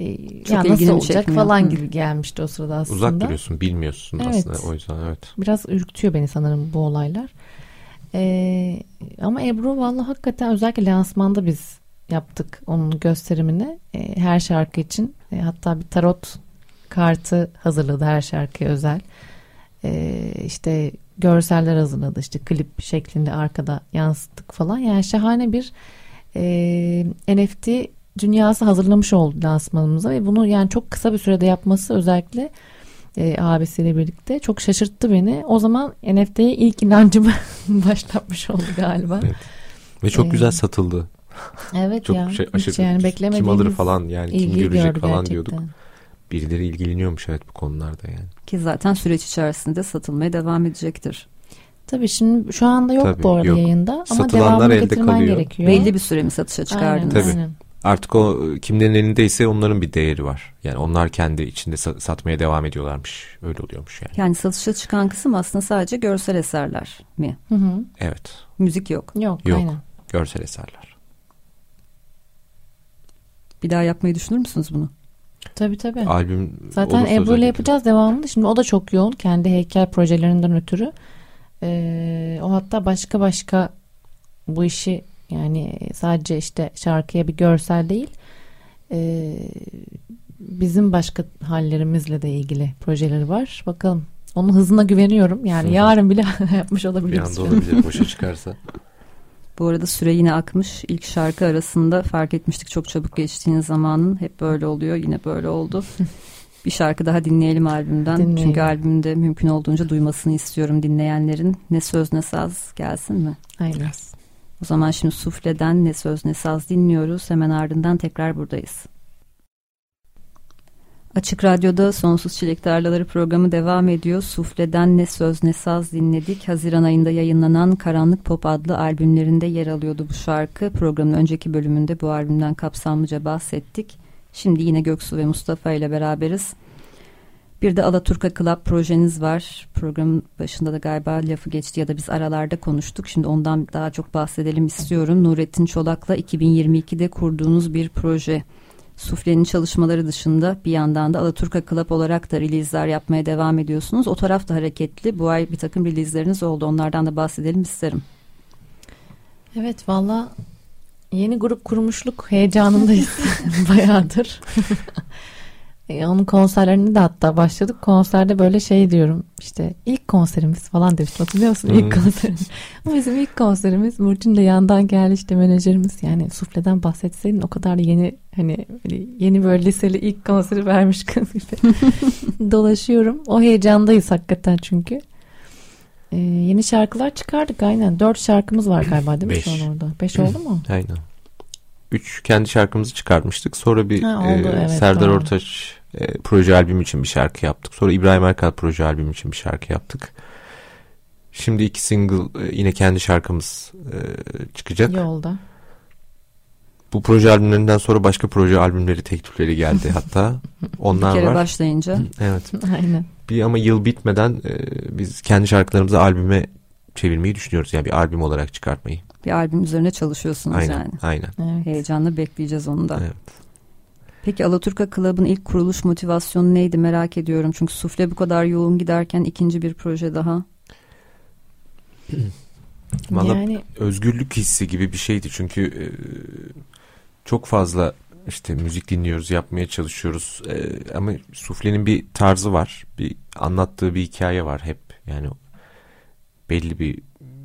e, ya nasıl olacak çekmiyor. falan Hı. gibi gelmişti o sırada aslında. Uzak duruyorsun, bilmiyorsun Evet. aslında o yüzden evet. Biraz ürkütüyor beni sanırım bu olaylar. Ee, ama Ebru vallahi hakikaten özellikle lansmanda biz yaptık onun gösterimini. Ee, her şarkı için. Ee, hatta bir tarot kartı hazırladı her şarkıya özel. Ee, işte görseller hazırladı. işte klip şeklinde arkada yansıttık falan. Yani şahane bir e, NFT dünyası hazırlamış oldu lansmanımıza ve bunu yani çok kısa bir sürede yapması özellikle e, abisiyle birlikte çok şaşırttı beni. O zaman NFT'ye ilk inancımı başlatmış oldu galiba. Evet. Ve çok Ee, güzel satıldı. Evet Çok ya. şey hiç aşırı yani kim beklemediğimiz alır falan yani kim görecek falan gerçekten. diyorduk. Birileri ilgileniyormuş evet bu konularda yani. Ki zaten süreç içerisinde satılmaya devam edecektir. Tabii şimdi şu anda yok Tabii, bu arada yok. yayında ama Satılanlar devamını elde getirmen kalıyor. gerekiyor. Belli bir süre mi satışa Aynen, çıkardınız? Tabii. aynen. Artık o kimlerin elindeyse onların bir değeri var. Yani onlar kendi içinde sa- satmaya devam ediyorlarmış. Öyle oluyormuş yani. Yani satışa çıkan kısım aslında sadece görsel eserler mi? Hı hı. Evet. Müzik yok. Yok, Yok. aynen. Görsel eserler. Bir daha yapmayı düşünür müsünüz bunu? Tabii tabii. Albüm Zaten olursa Ebru ile özellikle. yapacağız devamını. Şimdi o da çok yoğun. Kendi heykel projelerinden ötürü. Ee, o hatta başka başka bu işi yani sadece işte şarkıya bir görsel değil ee, bizim başka hallerimizle de ilgili projeleri var. Bakalım. Onun hızına güveniyorum. Yani Hı yarın bile yapmış Bir olabiliriz. anda olabilir boşa çıkarsa. Bu arada süre yine akmış. İlk şarkı arasında fark etmiştik çok çabuk geçtiğiniz zamanın. Hep böyle oluyor. Yine böyle oldu. bir şarkı daha dinleyelim albümden. Dinleyelim. Çünkü albümde mümkün olduğunca duymasını istiyorum dinleyenlerin. Ne söz ne saz gelsin mi? Aynen. O zaman şimdi Sufle'den ne söz ne saz dinliyoruz. Hemen ardından tekrar buradayız. Açık Radyo'da Sonsuz Çilek Tarlaları programı devam ediyor. Sufle'den ne söz ne saz dinledik. Haziran ayında yayınlanan Karanlık Pop adlı albümlerinde yer alıyordu bu şarkı. Programın önceki bölümünde bu albümden kapsamlıca bahsettik. Şimdi yine Göksu ve Mustafa ile beraberiz. Bir de Alaturka Club projeniz var. Programın başında da galiba lafı geçti ya da biz aralarda konuştuk. Şimdi ondan daha çok bahsedelim istiyorum. Nurettin Çolak'la 2022'de kurduğunuz bir proje. Sufle'nin çalışmaları dışında bir yandan da Alaturka Club olarak da release'ler yapmaya devam ediyorsunuz. O taraf da hareketli. Bu ay bir takım release'leriniz oldu. Onlardan da bahsedelim isterim. Evet valla yeni grup kurmuşluk heyecanındayız bayağıdır. E, Onun konserlerini de hatta başladık. Konserde böyle şey diyorum işte ilk konserimiz falan demiştim hatırlıyor musun? İlk Hmm. konserimiz. Ama bizim ilk konserimiz Burçin de yandan geldi işte menajerimiz yani sufleden bahsetseydin o kadar yeni hani yeni böyle liseli ilk konseri vermiş kız gibi dolaşıyorum. O heyecandayız hakikaten çünkü. Ee, yeni şarkılar çıkardık aynen. Dört şarkımız var galiba değil mi Beş. şu an orada? Beş oldu mu? Aynen. Üç kendi şarkımızı çıkarmıştık. Sonra bir Ha, oldu, e, evet, Serdar doğru. Ortaç e, proje albüm için bir şarkı yaptık. Sonra İbrahim Erkal proje albüm için bir şarkı yaptık. Şimdi iki single e, yine kendi şarkımız e, çıkacak. Yolda. Bu proje albümlerinden sonra başka proje albümleri teklifleri geldi hatta. Onlar Bir kere var. başlayınca Evet. Aynen. Bir ama yıl bitmeden e, biz kendi şarkılarımızı albüme çevirmeyi düşünüyoruz. Yani bir albüm olarak çıkartmayı. bir albüm üzerine çalışıyorsunuz Aynen. yani. Aynen. Evet. Heyecanla bekleyeceğiz onu da. Evet. Peki Alaturka Club'ın ilk kuruluş motivasyonu neydi merak ediyorum. Çünkü sufle bu kadar yoğun giderken ikinci bir proje daha. Valla Yani özgürlük hissi gibi bir şeydi. Çünkü e, çok fazla işte müzik dinliyoruz, yapmaya çalışıyoruz. E, ama suflenin bir tarzı var. Bir anlattığı bir hikaye var hep. Yani belli bir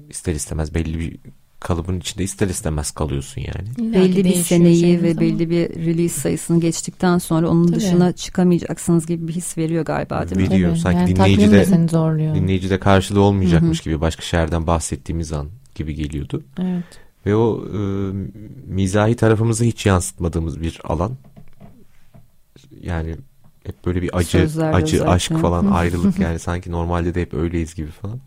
ister istemez belli bir kalıbın içinde ister istemez kalıyorsun yani. illaki belli bir seneyi ve ama belli bir release sayısını geçtikten sonra onun Tabii. dışına çıkamayacaksınız gibi bir his veriyor galiba değil mi? Veriyor. Tabii. Sanki yani dinleyici de- de seni zorluyor. Dinleyici de karşılığı olmayacakmış Hı gibi başka şehirden bahsettiğimiz an gibi geliyordu. Evet. Ve o e, mizahi tarafımızı hiç yansıtmadığımız bir alan. Yani hep böyle bir acı, Sözlerde acı, özellikle. aşk falan ayrılık yani sanki normalde de hep öyleyiz gibi falan.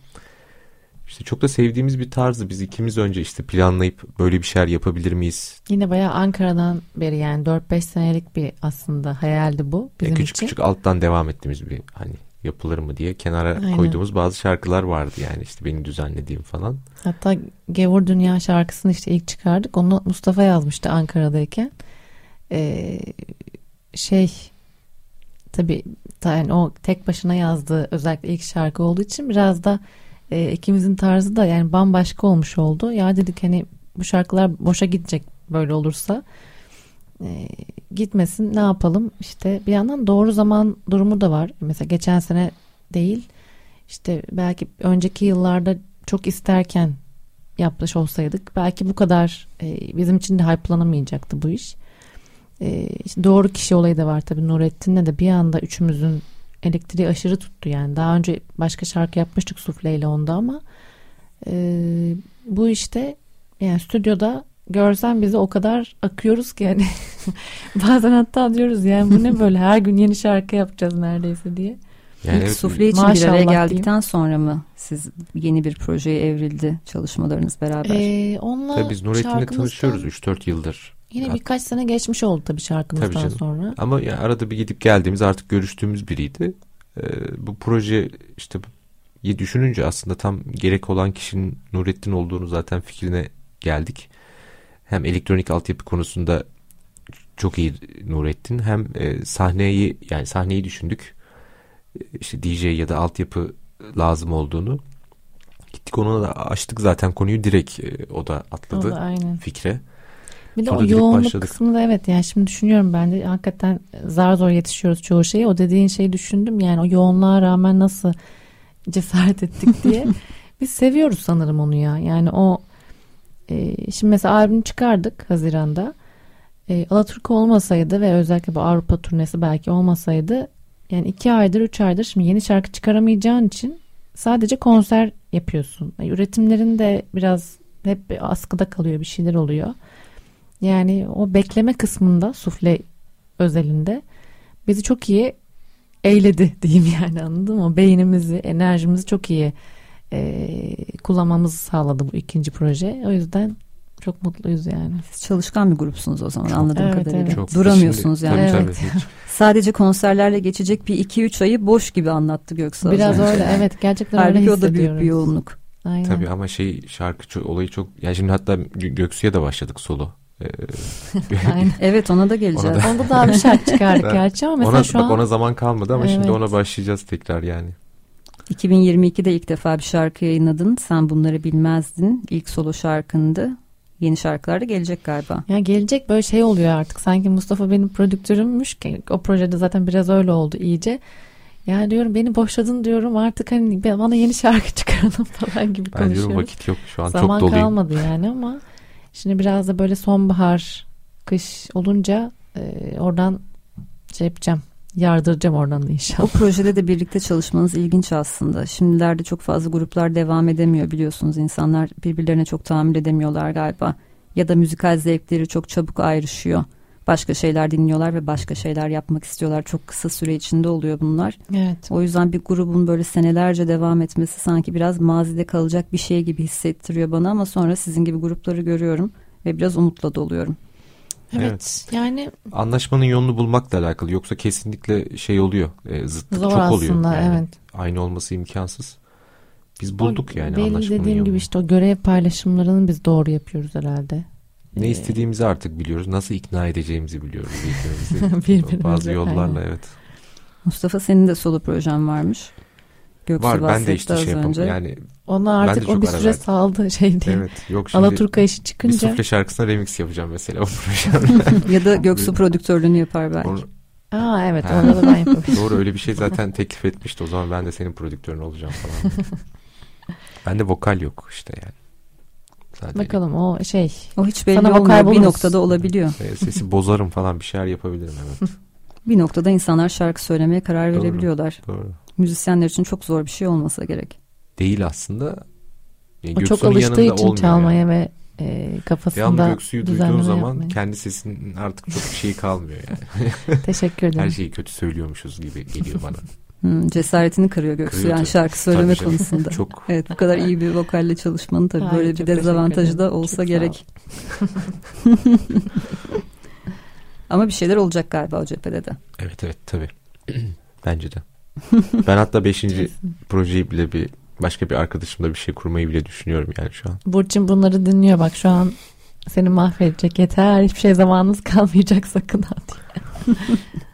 İşte çok da sevdiğimiz bir tarzı. Biz ikimiz önce işte planlayıp böyle bir şeyler yapabilir miyiz? Yine bayağı Ankara'dan beri yani 4-5 senelik bir aslında hayaldi bu E, bizim küçük için. küçük alttan devam ettiğimiz bir hani yapılır mı diye kenara Aynen. koyduğumuz bazı şarkılar vardı yani işte benim düzenlediğim falan. Hatta Gevur Dünya şarkısını işte ilk çıkardık. Onu Mustafa yazmıştı Ankara'dayken. Ee, şey tabii ta- yani o tek başına yazdığı özellikle ilk şarkı olduğu için biraz da e, ikimizin tarzı da yani bambaşka olmuş oldu. Ya dedik hani bu şarkılar boşa gidecek böyle olursa. E, gitmesin ne yapalım işte bir yandan doğru zaman durumu da var. Mesela geçen sene değil işte belki önceki yıllarda çok isterken yapmış olsaydık belki bu kadar e, bizim için de hype'lanamayacaktı bu iş. E, işte doğru kişi olayı da var tabii Nurettin'le de bir anda üçümüzün elektriği aşırı tuttu yani. Daha önce başka şarkı yapmıştık Sufle ile onda ama e, bu işte yani stüdyoda görsen bizi o kadar akıyoruz ki yani bazen hatta diyoruz yani bu ne böyle her gün yeni şarkı yapacağız neredeyse diye. Yani İlk evet, sufle için bir Maşallah araya diyeyim. geldikten sonra mı siz yeni bir projeye evrildi çalışmalarınız beraber? Ee, onunla tabii biz Nurettin'le tanışıyoruz 3-4 yıldır. Yine birkaç sene geçmiş oldu tabii şarkımızdan Tabii canım. sonra. Ama yani arada bir gidip geldiğimiz artık görüştüğümüz biriydi. Ee, bu proje işte düşününce aslında tam gerek olan kişinin Nurettin olduğunu zaten fikrine geldik. Hem elektronik altyapı konusunda çok iyi Nurettin hem e, sahneyi yani sahneyi düşündük. E, İşte DJ ya da altyapı lazım olduğunu. Gittik ona da açtık zaten konuyu direkt e, o da O atladı da aynen. fikre. Bir de Sonra o yoğunluk başladık. kısmı da evet yani şimdi düşünüyorum ben de hakikaten zar zor yetişiyoruz çoğu şeyi. O dediğin şeyi düşündüm yani o yoğunluğa rağmen nasıl cesaret ettik diye. Biz seviyoruz sanırım onu ya. Yani o e, şimdi mesela albüm çıkardık Haziran'da. E, Alaturka olmasaydı ve özellikle bu Avrupa turnesi belki olmasaydı yani iki aydır üç aydır şimdi yeni şarkı çıkaramayacağın için sadece konser yapıyorsun. E, üretimlerin de biraz hep askıda kalıyor bir şeyler oluyor. Yani o bekleme kısmında sufle özelinde bizi çok iyi eyledi diyeyim yani anladın mı? Beynimizi, enerjimizi çok iyi e, kullanmamızı sağladı bu ikinci proje. O yüzden çok mutluyuz yani. Siz çalışkan bir grupsunuz o zaman Çok. anladığım Evet, kadarıyla. evet. Çok. Duramıyorsunuz Şimdi- yani. Tabii, Evet. tabii. Sadece konserlerle geçecek bir 2-3 ayı boş gibi anlattı Göksu. az Biraz öyle evet gerçekten öyle Halbuki o da büyük bir yoğunluk. Aynen. Tabii ama şey şarkı olayı çok yani şimdi hatta Gö- Göksu'ya da başladık solo. Ee, Aynen. Evet ona da geleceğiz. Ona Onda daha bir şarkı çıkardık Ben- gerçi ama mesela ona, şu bak an ona zaman kalmadı ama şimdi Evet. ona başlayacağız tekrar yani. 2022'de ilk defa bir şarkı yayınladın. Sen bunları bilmezdin. İlk solo şarkındı. Yeni şarkılar da gelecek galiba. Ya gelecek böyle şey oluyor artık. Sanki Mustafa benim prodüktörümmüş ki o projede zaten biraz öyle oldu iyice. Ya diyorum beni boşladın diyorum artık hani bana yeni şarkı çıkaralım falan gibi Ben diyorum konuşuyoruz. vakit yok şu an Zaman çok doluyum. kalmadı yani ama şimdi biraz da böyle sonbahar, kış olunca e, oradan şey yapacağım. Yardıracağım oradan da O inşallah. projede de birlikte çalışmanız ilginç aslında. Şimdilerde çok fazla gruplar devam edemiyor biliyorsunuz. İnsanlar birbirlerine çok tahammül edemiyorlar galiba. Ya da müzikal zevkleri çok çabuk ayrışıyor. Başka şeyler dinliyorlar ve başka şeyler yapmak istiyorlar. Çok kısa süre içinde oluyor bunlar. Evet. O yüzden bir grubun böyle senelerce devam etmesi sanki biraz mazide kalacak bir şey gibi hissettiriyor bana ama sonra sizin gibi grupları görüyorum ve biraz umutla doluyorum. Evet. Evet. Yani Anlaşmanın yolunu bulmakla alakalı. Yoksa kesinlikle şey oluyor. E, zıtlık zor çok aslında oluyor. Yani evet. Aynı olması imkansız. Biz bulduk yani Belli anlaşmanın dediğim yolunu. gibi işte o görev paylaşımlarını biz doğru yapıyoruz herhalde. Ne Ee, istediğimizi artık biliyoruz. Nasıl ikna edeceğimizi biliyoruz birbirimizi. Bazı yollarla aynen. evet. Mustafa senin de solo projen varmış. Göksu Var ben de işte şey yapamam. Yani Ona Ben de artık o bir süre verdim. saldı şey diye. evet yok şimdi Alaturka işi bir çıkınca. sufle şarkısına remix yapacağım mesela o projemde. ya da Göksu prodüktörlüğünü yapar belki. Onu- Aa evet Ha. orada da ben yapabilirim. Doğru öyle bir şey zaten teklif etmişti. O zaman ben de senin prodüktörün olacağım falan. Bende vokal yok işte yani. Sadece Bakalım o şey. O hiç belli Sana olmuyor. Bir noktada olabiliyor. e, sesi bozarım falan bir şeyler yapabilirim evet. Bir noktada insanlar şarkı söylemeye karar Doğru. verebiliyorlar. Doğru. Müzisyenler için çok zor bir şey olmasa gerek. Değil aslında. Yani O çok alıştığı için çalmaya yani. ve e, kafasında Göksu'yu duyduğun zaman yapmaya. kendi sesinin artık çok bir şey kalmıyor yani. Teşekkür ederim. Her şeyi kötü söylüyormuşuz gibi geliyor bana. Hmm, cesaretini kırıyor Göksu Kırıyor yani tabii. şarkı söyleme Tabii konusunda. Çok Evet bu kadar iyi bir vokalle çalışmanın tabii böyle bir dezavantajı da olsa Çok gerek. Ama bir şeyler olacak galiba o cephede de. Evet evet tabii. Bence de. Ben hatta beşinci projeyi bile bir başka bir arkadaşımla bir şey kurmayı bile düşünüyorum yani şu an. Burçin bunları dinliyor bak şu an seni mahvedecek yeter hiçbir şey zamanınız kalmayacak sakın ha diye.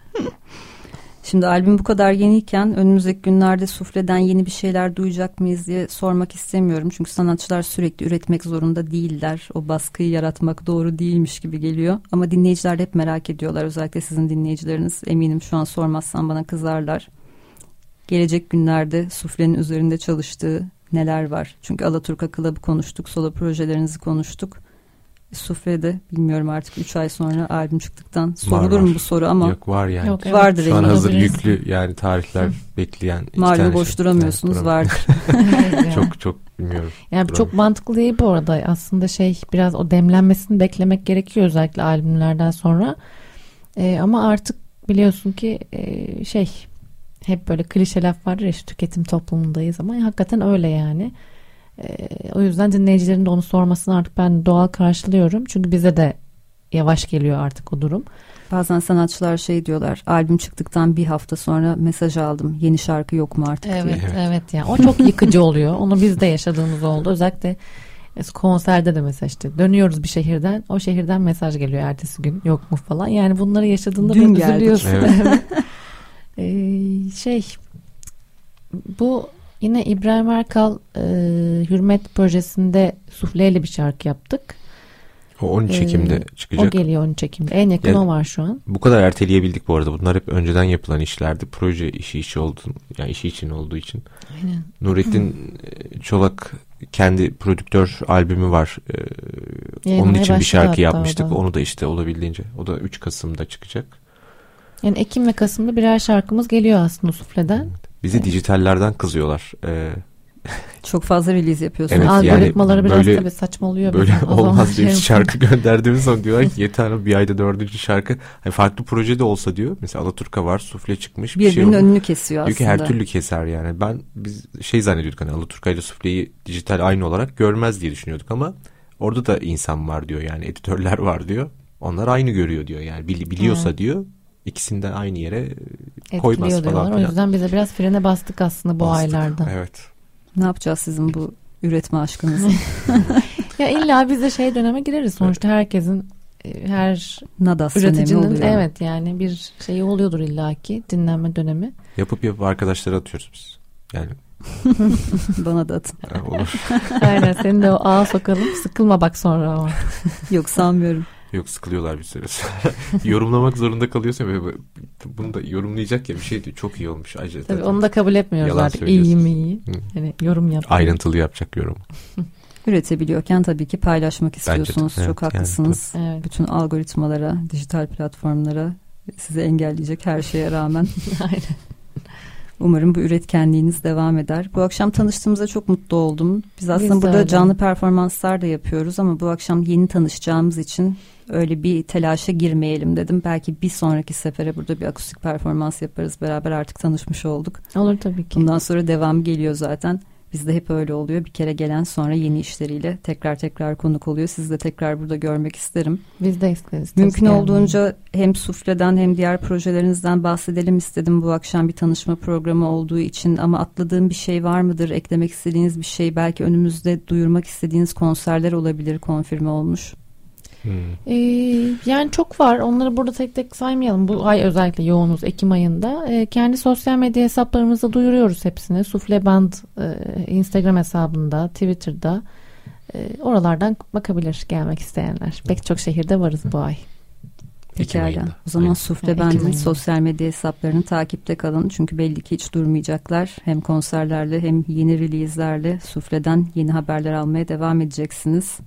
Şimdi albüm bu kadar yeniyken önümüzdeki günlerde sufleden yeni bir şeyler duyacak mıyız diye sormak istemiyorum. Çünkü sanatçılar sürekli üretmek zorunda değiller. O baskıyı yaratmak doğru değilmiş gibi geliyor. Ama dinleyiciler hep merak ediyorlar. Özellikle sizin dinleyicileriniz. Eminim şu an sormazsan bana kızarlar. Gelecek günlerde suflenin üzerinde çalıştığı neler var? Çünkü Alaturka Club'ı konuştuk, solo projelerinizi konuştuk. Sufle'de bilmiyorum artık 3 ay sonra albüm çıktıktan sorulur var. mu bu soru ama Yok var yani. Yok, evet. vardır Şu an hazır Olabiliriz. yüklü yani tarihler bekleyen. Malum tane boş şey. duramıyorsunuz Evet, vardır. Çok çok bilmiyorum. Yani çok mantıklı değil bu arada. Aslında şey biraz o demlenmesini beklemek gerekiyor özellikle albümlerden sonra. Ee, ama artık biliyorsun ki e, şey hep böyle klişe laf vardır ya işte tüketim toplumundayız ama hakikaten öyle yani. Ee, o yüzden dinleyicilerin de onu sormasını artık ben doğal karşılıyorum. Çünkü bize de yavaş geliyor artık o durum. Bazen sanatçılar şey diyorlar. Albüm çıktıktan bir hafta sonra mesaj aldım. Yeni şarkı yok mu artık diye. Evet, Evet. evet yani o çok yıkıcı oluyor. Onu biz de yaşadığımız oldu. Özellikle konserde de mesela işte dönüyoruz bir şehirden. O şehirden mesaj geliyor ertesi gün yok mu falan. Yani bunları yaşadığında Dün üzülüyorsun. Evet. Ee, şey bu yine İbrahim Erkal e, Hürmet projesinde sufleyle bir şarkı yaptık. O 13 Ee, Ekim'de O çıkacak. geliyor onun çekimde. En yakın Yani- o var şu an. Bu kadar erteleyebildik bu arada. Bunlar hep önceden yapılan işlerdi. Proje işi işi oldu. Yani işi için olduğu için. Aynen. Nurettin e, Çolak kendi prodüktör albümü var. Ee, onun için bir şarkı yapmıştık. o da. Onu da işte olabildiğince. O da 3 Kasım'da çıkacak. Yani Ekim ve Kasım'da birer şarkımız geliyor aslında sufleden. Bizi dijitallerden kızıyorlar. Ee, Çok fazla release yapıyorsunuz. Evet, yani Algoritmaları biraz böyle- tabii saçmalıyor. böyle bizim. O olmaz diye şey- bir şarkı gönderdiğimiz zaman diyorlar ki yeter hanım, bir ayda dördüncü şarkı. Hani farklı projede olsa diyor. Mesela Alaturka var, Sufle çıkmış. Bir şey Birbirinin oldu. önünü kesiyor Diyor aslında. ki her türlü keser yani. Ben biz şey zannediyorduk hani Alaturka ile Sufle'yi dijital aynı olarak görmez diye düşünüyorduk ama orada da insan var diyor yani editörler var diyor. Onlar aynı görüyor diyor yani Bili- biliyorsa Evet. diyor ikisinden aynı yere etkiliyor koymaz falan. O yüzden bize biraz frene bastık aslında bu Bastık. aylarda. Evet. Ne yapacağız sizin bu üretme aşkınızı? Ya illa biz de şey döneme gireriz. Sonuçta herkesin e, her Nadas üreticinin oluyor. evet yani bir şeyi oluyordur illaki dinlenme dönemi. Yapıp yapıp arkadaşlara atıyoruz biz. Yani Bana da atın. olur. Aynen seni de o ağa sokalım. Sıkılma bak sonra ama. Yok sanmıyorum. Yok sıkılıyorlar bir süre. Yorumlamak zorunda kalıyorsun ve bunu da yorumlayacak ya bir şey diyor. Çok iyi olmuş. Acı. Tabii onu da kabul etmiyoruz Yalan artık. İyi mi iyi. Hı. Hani yorum yap. Ayrıntılı yapacak yorum. Üretebiliyorken tabii ki paylaşmak Bence de, istiyorsunuz. evet, Çok yani haklısınız. Evet. Bütün algoritmalara, dijital platformlara Sizi engelleyecek her şeye rağmen. Aynen. Umarım bu üretkenliğiniz devam eder. Bu akşam tanıştığımıza çok mutlu oldum. Biz aslında Biz burada öyle. canlı performanslar da yapıyoruz ama bu akşam yeni tanışacağımız için öyle bir telaşa girmeyelim dedim. Belki bir sonraki sefere burada bir akustik performans yaparız beraber artık tanışmış olduk. Olur tabii ki. Bundan sonra devam geliyor zaten. Bizde hep öyle oluyor. Bir kere gelen sonra yeni işleriyle tekrar tekrar konuk oluyor. Sizi de tekrar burada görmek isterim. Biz de isteriz. Mümkün olduğunca hem sufleden hem diğer projelerinizden bahsedelim istedim bu akşam bir tanışma programı olduğu için ama atladığım bir şey var mıdır? Eklemek istediğiniz bir şey belki önümüzde duyurmak istediğiniz konserler olabilir konfirme olmuş. Hmm. Ee, yani çok var. Onları burada tek tek saymayalım. Bu ay özellikle yoğunuz Ekim ayında. Ee, kendi sosyal medya hesaplarımızda duyuruyoruz hepsini. Sufle Band e, Instagram hesabında, Twitter'da. E, oralardan bakabilir gelmek isteyenler. Pek çok şehirde varız bu ay. Ekim Pekala. ayında. O zaman. Sufle Band'in sosyal medya hesaplarını takipte kalın. Çünkü belli ki hiç durmayacaklar. Hem konserlerle hem yeni release'lerle Sufle'den yeni haberler almaya devam edeceksiniz.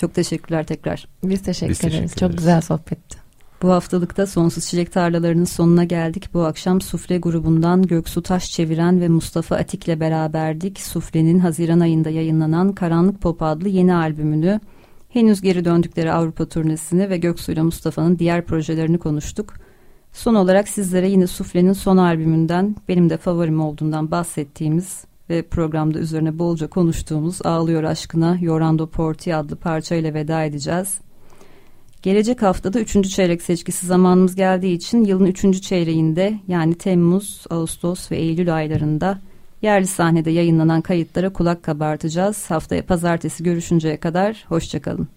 Çok teşekkürler tekrar. Biz teşekkür, Biz teşekkür ederiz. Çok güzel sohbetti. Bu haftalıkta Sonsuz Çilek Tarlalarının sonuna geldik. Bu akşam Sufle grubundan Göksu Taş Çeviren ve Mustafa Atik'le beraberdik. Sufle'nin Haziran ayında yayınlanan Karanlık Pop adlı yeni albümünü, henüz geri döndükleri Avrupa turnesini ve Göksu ile Mustafa'nın diğer projelerini konuştuk. Son olarak sizlere yine Sufle'nin son albümünden, benim de favorim olduğundan bahsettiğimiz ve programda üzerine bolca konuştuğumuz Ağlıyor Aşkına Yorando Porti adlı parçayla veda edeceğiz. Gelecek haftada 3. çeyrek seçkisi zamanımız geldiği için yılın 3. çeyreğinde yani Temmuz, Ağustos ve Eylül aylarında yerli sahnede yayınlanan kayıtlara kulak kabartacağız. Haftaya pazartesi görüşünceye kadar hoşçakalın.